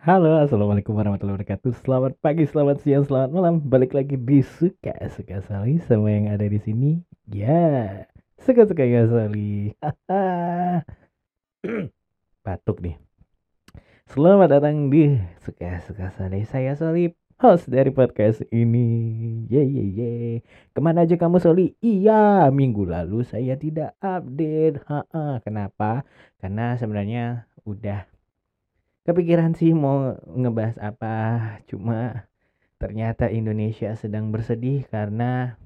Halo, assalamualaikum warahmatullahi wabarakatuh. Selamat pagi, selamat siang, selamat malam. Balik lagi di suka suka Sali sama yang ada di sini. Ya, suka suka ya Sali. Batuk nih. Selamat datang di suka suka Sali. Saya Soli, host dari podcast ini. Ye ye ye. Ke mana aja kamu Soli? Iya, minggu lalu saya tidak update. Ha -ha. Kenapa? Karena sebenarnya udah kepikiran sih mau ngebahas apa cuma ternyata Indonesia sedang bersedih karena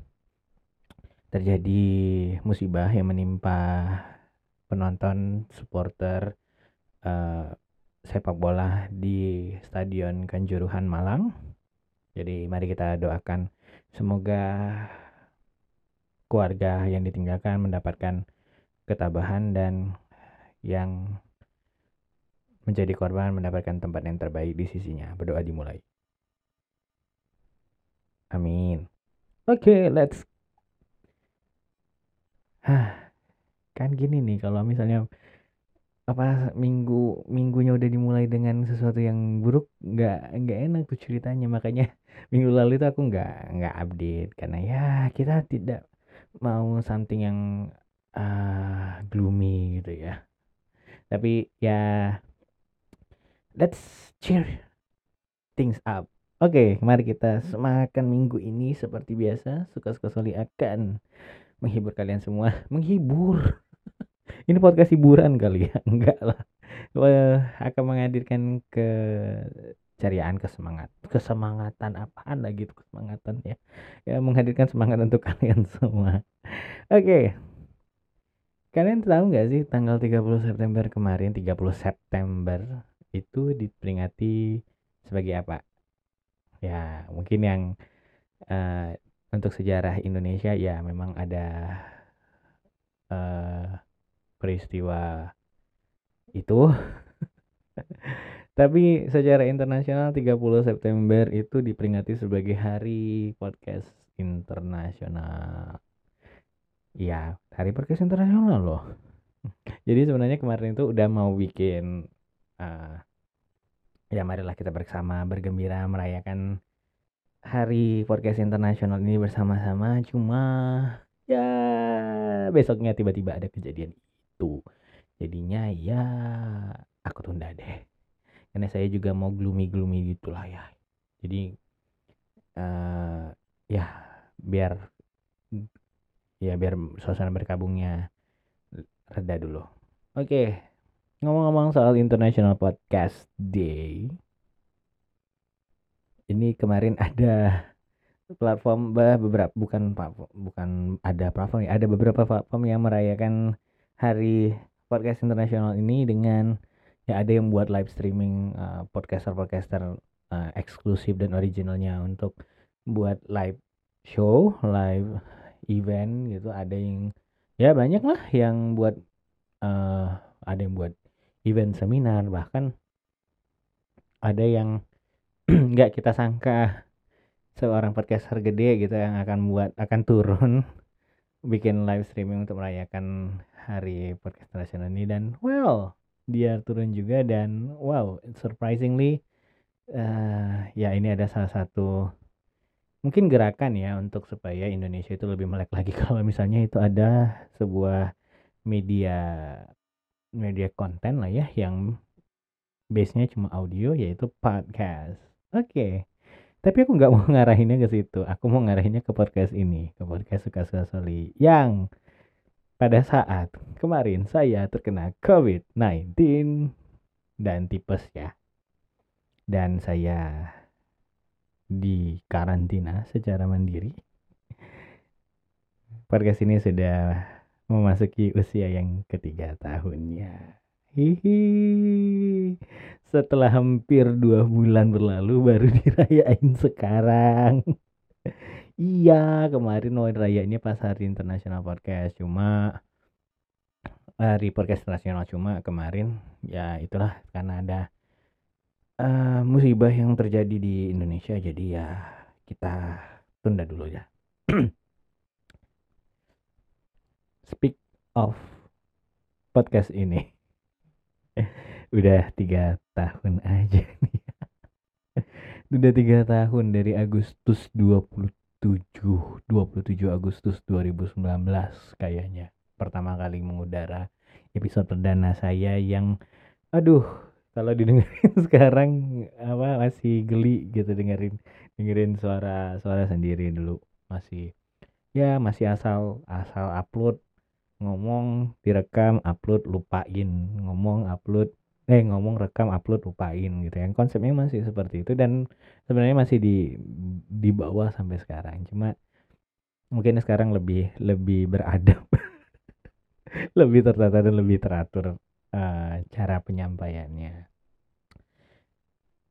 terjadi musibah yang menimpa penonton supporter uh, sepak bola di Stadion Kanjuruhan Malang. Jadi mari kita doakan semoga keluarga yang ditinggalkan mendapatkan ketabahan dan yang menjadi korban mendapatkan tempat yang terbaik di sisinya. Berdoa dimulai. Amin. Oke, okay, let's. Hah, kan gini nih kalau misalnya apa minggu minggunya udah dimulai dengan sesuatu yang buruk nggak nggak enak tuh ceritanya makanya minggu lalu itu aku nggak nggak update karena ya kita tidak mau something yang uh, gloomy gitu ya tapi ya let's cheer things up. Oke, okay, mari kita semakan minggu ini seperti biasa. Suka-suka Soli akan menghibur kalian semua. Menghibur. ini podcast hiburan kali ya? Enggak lah. akan menghadirkan ke cariaan kesemangat kesemangatan apaan lagi itu kesemangatan ya ya menghadirkan semangat untuk kalian semua oke okay. kalian tahu nggak sih tanggal 30 September kemarin 30 September itu diperingati sebagai apa? Ya, mungkin yang uh, untuk sejarah Indonesia ya memang ada uh, peristiwa itu. Tapi secara internasional 30 September itu diperingati sebagai Hari Podcast Internasional. Ya, Hari Podcast Internasional loh. Jadi sebenarnya kemarin itu udah mau bikin uh, ya marilah kita bersama bergembira merayakan Hari Podcast Internasional ini bersama-sama. Cuma ya besoknya tiba-tiba ada kejadian itu. Jadinya ya aku tunda deh. Karena saya juga mau gloomy-gloomy gitulah ya. Jadi uh, ya biar ya biar suasana berkabungnya reda dulu. Oke, okay. Ngomong-ngomong soal International Podcast Day, ini kemarin ada platform beberapa bukan bukan ada platform ya ada beberapa platform yang merayakan hari podcast internasional ini dengan ya ada yang buat live streaming uh, podcaster podcaster uh, eksklusif dan originalnya untuk buat live show live event gitu. Ada yang ya banyak lah yang buat uh, ada yang buat event seminar bahkan ada yang nggak kita sangka seorang podcaster gede gitu yang akan buat akan turun bikin live streaming untuk merayakan hari podcast nasional ini. Dan well dia turun juga dan wow surprisingly uh, ya ini ada salah satu mungkin gerakan ya untuk supaya Indonesia itu lebih melek lagi. Kalau misalnya itu ada sebuah media media konten lah ya yang base-nya cuma audio yaitu podcast. Oke. Okay. Tapi aku nggak mau ngarahinnya ke situ. Aku mau ngarahinnya ke podcast ini, ke podcast suka-suka Soli yang pada saat kemarin saya terkena COVID-19 dan tipes ya. Dan saya di karantina secara mandiri. Podcast ini sudah memasuki usia yang ketiga tahunnya. Hihi. Setelah hampir dua bulan berlalu baru dirayain sekarang. iya, kemarin mau rayainnya pas hari internasional podcast. Cuma hari podcast internasional cuma kemarin ya itulah karena ada uh, musibah yang terjadi di Indonesia jadi ya kita tunda dulu ya. speak of podcast ini. Udah tiga tahun aja nih. Udah tiga tahun dari Agustus 27 27 Agustus 2019 kayaknya. Pertama kali mengudara episode perdana saya yang aduh kalau didengerin sekarang apa masih geli gitu dengerin dengerin suara suara sendiri dulu. Masih ya masih asal asal upload ngomong direkam upload lupain. Ngomong upload eh ngomong rekam upload lupain gitu ya. Konsepnya masih seperti itu dan sebenarnya masih di di bawah sampai sekarang. Cuma mungkin sekarang lebih lebih beradab lebih tertata dan lebih teratur uh, cara penyampaiannya.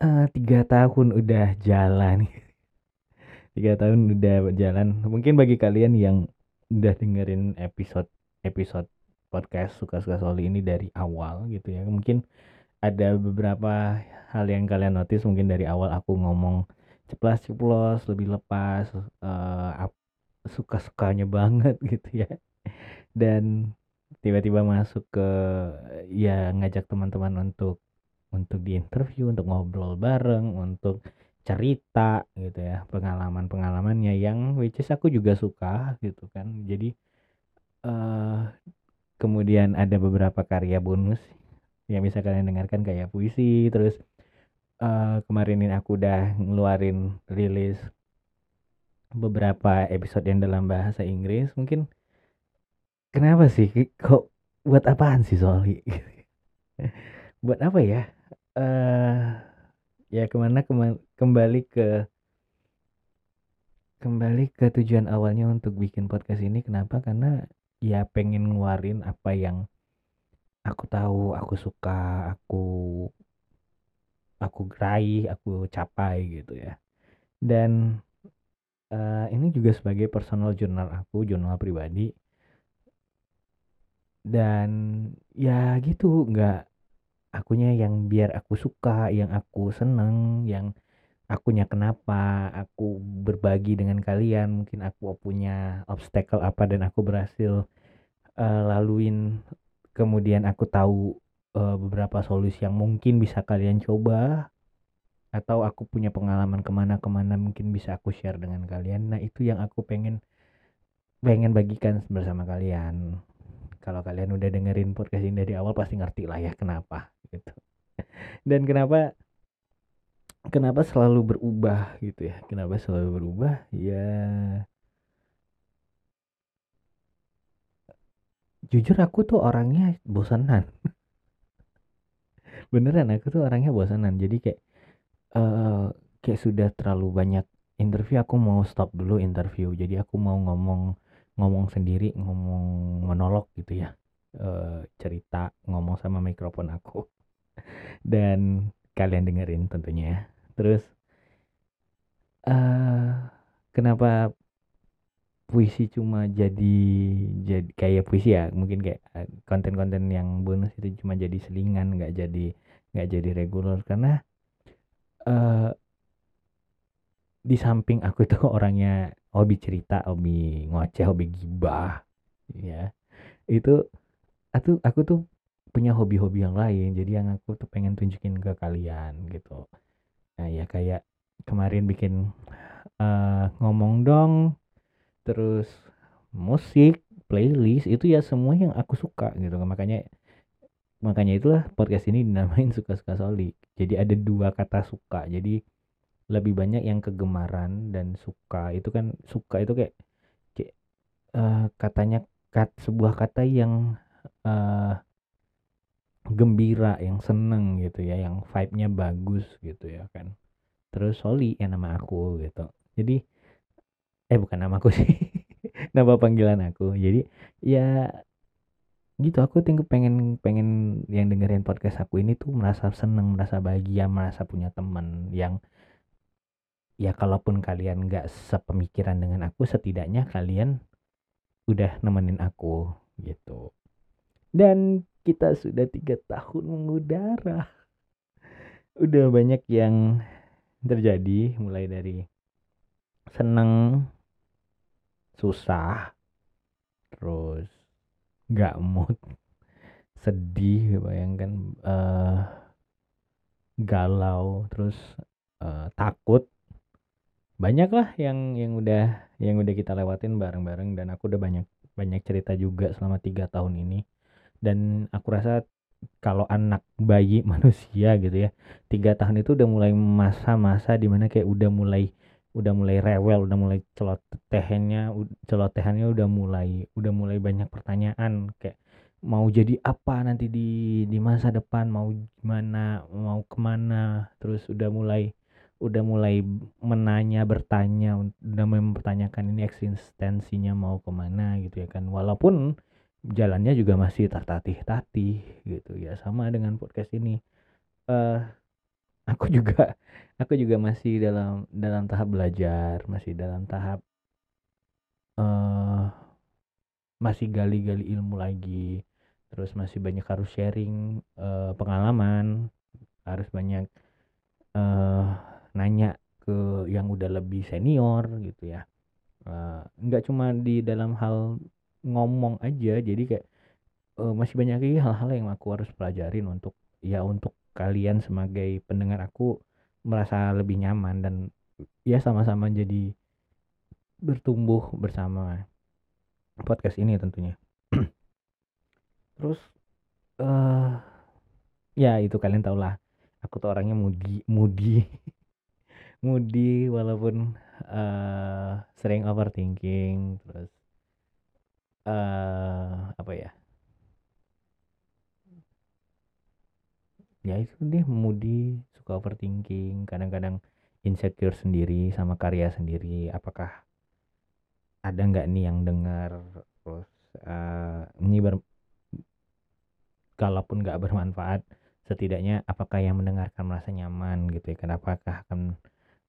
Uh, tiga tahun udah jalan. Tiga tahun udah jalan. Mungkin bagi kalian yang udah dengerin episode episode podcast suka-suka soli ini dari awal gitu ya. Mungkin ada beberapa hal yang kalian notice mungkin dari awal aku ngomong ceplas-ceplos lebih lepas uh, suka-sukanya banget gitu ya. Dan tiba-tiba masuk ke ya ngajak teman-teman untuk untuk di interview untuk ngobrol bareng untuk cerita gitu ya pengalaman-pengalamannya yang which is aku juga suka gitu kan. Jadi uh, kemudian ada beberapa karya bonus yang bisa kalian dengarkan kayak puisi terus uh, kemarin ini aku udah ngeluarin rilis beberapa episode yang dalam bahasa Inggris. Mungkin kenapa sih? Kok buat apaan sih Soli buat apa ya? Uh, ya ke mana kema kembali ke kembali ke tujuan awalnya untuk bikin podcast ini. Kenapa? Karena ya pengen ngeluarin apa yang aku tahu aku suka aku aku gerai aku capai gitu ya. Dan uh, ini juga sebagai personal journal aku jurnal pribadi. Dan ya gitu nggak akunya yang biar aku suka yang aku seneng yang akunya kenapa? Aku berbagi dengan kalian mungkin aku punya obstacle apa dan aku berhasil uh, laluin. Kemudian aku tahu uh, beberapa solusi yang mungkin bisa kalian coba atau aku punya pengalaman ke mana-kemana mungkin bisa aku share dengan kalian. Nah itu yang aku pengen pengen bagikan bersama kalian. Kalau kalian udah dengerin podcast ini dari awal pasti ngerti lah ya kenapa gitu. Dan kenapa kenapa selalu berubah gitu ya? Kenapa selalu berubah? Ya jujur aku tuh orangnya bosanan beneran aku tuh orangnya bosanan jadi kayak uh, kayak sudah terlalu banyak interview aku mau stop dulu interview. Jadi aku mau ngomong ngomong sendiri ngomong monolog gitu ya. Uh, cerita ngomong sama mikrofon aku. Dan kalian dengerin tentunya ya terus uh, kenapa puisi cuma jadi jadi kayak puisi ya? Mungkin kayak eh, konten-konten yang bonus itu cuma jadi selingan nggak jadi nggak jadi reguler. Karena uh, di samping aku itu orangnya hobi cerita hobi ngoceh hobi gibah ya. Itu aku aku tuh punya hobi-hobi yang lain. Jadi yang aku tuh pengen tunjukin ke kalian gitu ya kayak kemarin bikin uh, ngomong dong terus musik playlist itu ya semua yang aku suka gitu makanya makanya itulah podcast ini dinamain suka-suka soli jadi ada dua kata suka. Jadi lebih banyak yang kegemaran dan suka. Itu kan suka itu kayak, kayak uh, katanya kat sebuah kata yang uh, gembira, yang seneng gitu ya, yang vibe-nya bagus gitu ya kan. Terus Soli yang nama aku gitu. Jadi eh bukan nama aku sih. nama panggilan aku. Jadi ya gitu aku tinggal pengen pengen yang dengerin podcast aku ini tuh merasa seneng, merasa bahagia, merasa punya temen yang ya kalaupun kalian nggak sepemikiran dengan aku setidaknya kalian udah nemenin aku gitu dan kita sudah tiga tahun mengudara. Udah banyak yang terjadi mulai dari seneng, susah, terus gak mood, sedih, bayangkan uh, galau, terus uh, takut banyak lah yang yang udah yang udah kita lewatin bareng-bareng dan aku udah banyak banyak cerita juga selama tiga tahun ini dan aku rasa kalau anak bayi manusia gitu ya tiga tahun itu udah mulai masa-masa di mana kayak udah mulai udah mulai rewel udah mulai celotehannya celotehannya udah mulai udah mulai banyak pertanyaan kayak mau jadi apa nanti di di masa depan mau gimana mau ke mana. Terus udah mulai udah mulai menanya bertanya udah mempertanyakan ini eksistensinya mau ke mana gitu ya kan. Walaupun jalannya juga masih tertatih-tatih gitu ya sama dengan podcast ini. Uh, aku juga aku juga masih dalam dalam tahap belajar masih dalam tahap uh, masih gali-gali ilmu lagi. Terus masih banyak harus sharing uh, pengalaman harus banyak uh, nanya ke yang udah lebih senior gitu ya. Uh, nggak cuma di dalam hal ngomong aja jadi kayak uh, masih banyak lagi hal-hal yang aku harus pelajarin untuk ya untuk kalian sebagai pendengar aku merasa lebih nyaman dan ya sama-sama jadi bertumbuh bersama podcast ini tentunya. Terus uh, ya itu kalian tau lah aku tuh orangnya mudi mudi mudi walaupun uh, sering overthinking terus uh, apa ya? Ya itu deh mudi suka overthinking kadang-kadang insecure sendiri sama karya sendiri. Apakah ada nggak nih yang dengar? Terus uh, ini ber kalaupun nggak bermanfaat setidaknya apakah yang mendengarkan merasa nyaman gitu ya? Kenapa akan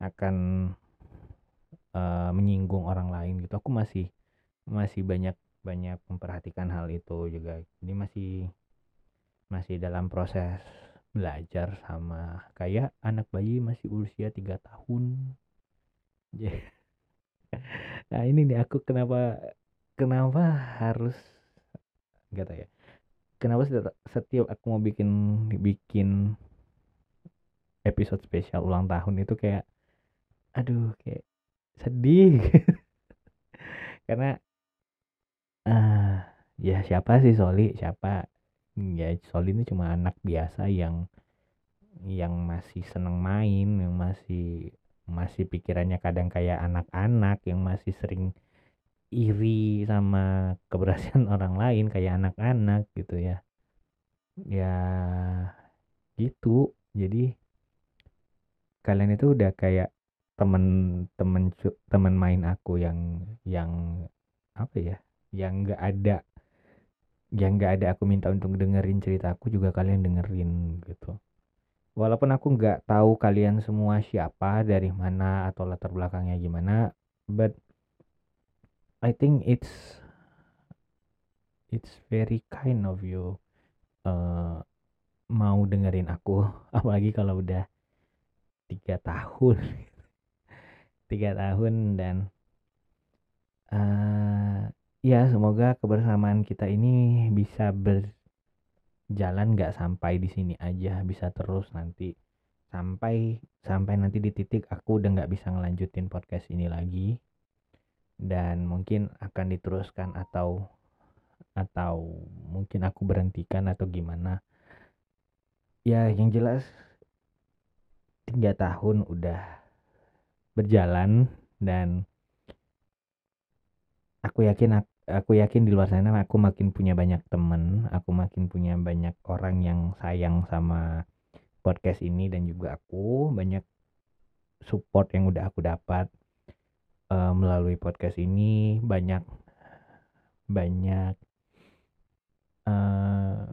akan uh, menyinggung orang lain gitu? Aku masih masih banyak banyak memperhatikan hal itu juga. Ini masih masih dalam proses belajar sama kayak anak bayi masih usia tiga tahun. Nah ini nih aku kenapa kenapa harus gak tahu ya kenapa setiap aku mau bikin bikin episode spesial ulang tahun itu kayak aduh kayak sedih. Karena ya siapa sih Soli? Siapa? Ya Soli ini cuma anak biasa yang yang masih seneng main yang masih masih pikirannya kadang kayak anak-anak yang masih sering iri sama keberhasilan orang lain kayak anak-anak gitu ya. Ya gitu. Jadi kalian itu udah kayak temen-temen temen main aku yang yang apa ya yang nggak ada yang nggak ada aku minta untuk dengerin cerita aku juga kalian dengerin gitu. Walaupun aku nggak tahu kalian semua siapa dari mana atau latar belakangnya gimana but I think it's it's very kind of you uh, mau dengerin aku. Apalagi kalau udah tiga tahun. Tiga tahun dan uh, ya semoga kebersamaan kita ini bisa berjalan nggak sampai di sini aja bisa terus nanti sampai sampai nanti di titik aku udah nggak bisa ngelanjutin podcast ini lagi. Dan mungkin akan diteruskan atau atau mungkin aku berhentikan atau gimana. Ya yang jelas tiga tahun udah berjalan dan aku yakin aku yakin di luar sana aku makin punya banyak temen aku makin punya banyak orang yang sayang sama podcast ini dan juga aku banyak support yang udah aku dapat uh, melalui podcast ini banyak banyak uh,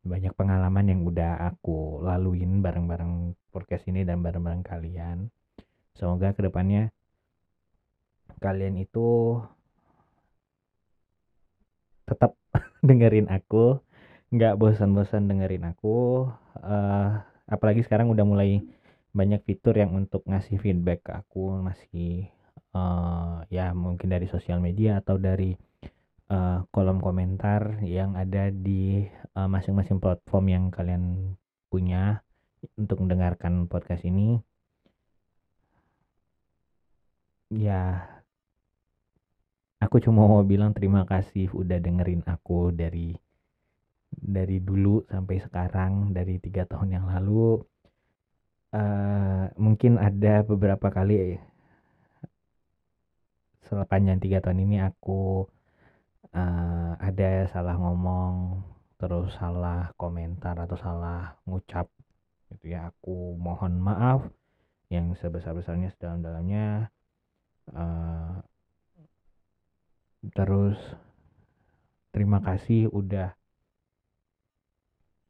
banyak pengalaman yang udah aku laluin bareng-bareng podcast ini dan bareng-bareng kalian. Semoga ke depannya kalian itu tetap dengerin aku, nggak bosan-bosan dengerin aku. Uh, apalagi sekarang udah mulai banyak fitur yang untuk ngasih feedback ke aku masih uh, ya mungkin dari sosial media atau dari uh, kolom komentar yang ada di masing masing-masing platform yang kalian waktunya untuk mendengarkan podcast ini. Ya, aku cuma mau bilang terima kasih udah dengerin aku dari dari dulu sampai sekarang dari tiga tahun yang lalu. Uh, mungkin ada beberapa kali sepanjang tiga tahun ini aku uh, ada salah ngomong terus salah komentar atau salah ngucap gitu ya. Aku mohon maaf yang sebesar-besarnya sedalam-dalamnya. Uh, terus terima kasih udah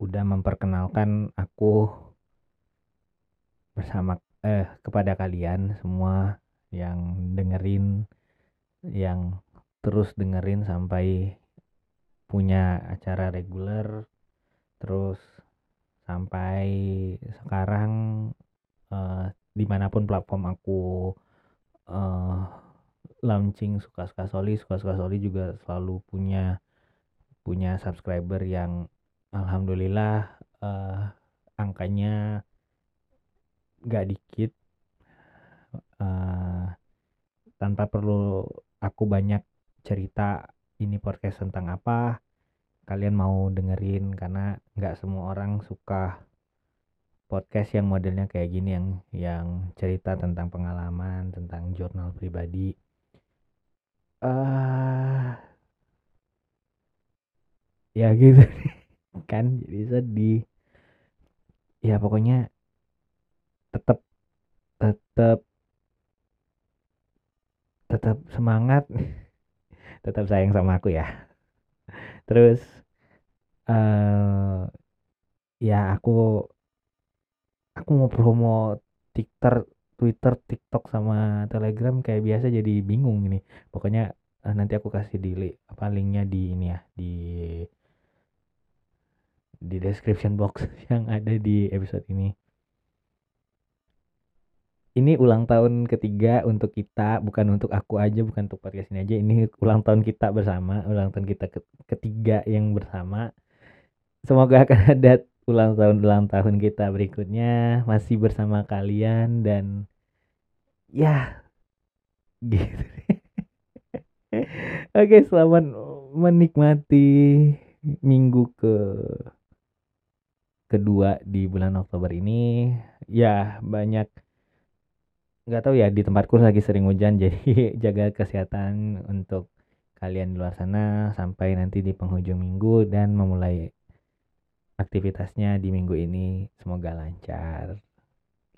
udah memperkenalkan aku bersama eh kepada kalian semua yang dengerin yang terus dengerin sampai punya acara reguler terus sampai sekarang uh, di mana pun platform aku uh, launching suka-suka soli. Suka-suka soli juga selalu punya punya subscriber yang alhamdulillah uh, angkanya gak dikit. Uh, tanpa perlu aku banyak cerita ini podcast tentang apa kalian mau dengerin karena nggak semua orang suka podcast yang modelnya kayak gini yang yang cerita tentang pengalaman tentang jurnal pribadi uh, ya gitu kan jadi sedih. Ya pokoknya tetap tetap tetap semangat. Tetap sayang sama aku ya. Terus uh, ya aku aku mau promo Twitter Twitter TikTok sama Telegram kayak biasa jadi bingung ini pokoknya uh, nanti aku kasih di apa linknya di ini ya di di description box yang ada di episode ini ini ulang tahun ketiga untuk kita, bukan untuk aku aja, bukan untuk podcast ini aja. Ini ulang tahun kita bersama, ulang tahun kita ketiga yang bersama. Semoga akan ada ulang tahun ulang tahun kita berikutnya masih bersama kalian dan ya gitu. Oke, selamat menikmati minggu ke kedua di bulan Oktober ini. Ya, banyak nggak tahu ya di tempatku lagi sering hujan jadi jaga kesehatan untuk kalian di luar sana sampai nanti di penghujung minggu dan memulai aktivitasnya di minggu ini semoga lancar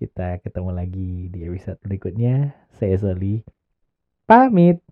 kita ketemu lagi di episode berikutnya. Saya Soli pamit